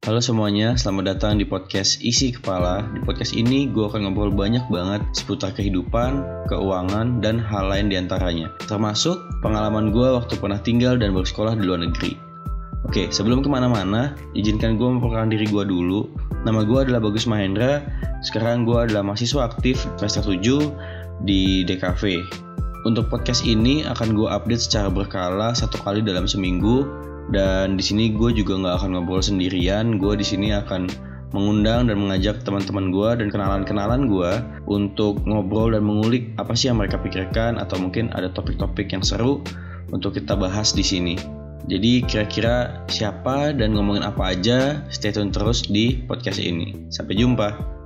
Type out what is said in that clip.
Halo semuanya, selamat datang di podcast Isi Kepala. Di podcast ini gue akan ngobrol banyak banget seputar kehidupan, keuangan, dan hal lain di antaranya. Termasuk pengalaman gue waktu pernah tinggal dan bersekolah di luar negeri. Oke, sebelum ke mana-mana, izinkan gue memperkenalkan diri gue dulu. Nama gue adalah Bagus Mahendra. Sekarang gue adalah mahasiswa aktif semester 7 di DKV. Untuk podcast ini akan gue update secara berkala satu kali dalam seminggu dan di sini gue juga nggak akan ngobrol sendirian. Gue di sini akan mengundang dan mengajak teman-teman gue dan kenalan-kenalan gue untuk ngobrol dan mengulik apa sih yang mereka pikirkan atau mungkin ada topik-topik yang seru untuk kita bahas di sini. Jadi kira-kira siapa dan ngomongin apa aja, stay tune terus di podcast ini. Sampai jumpa.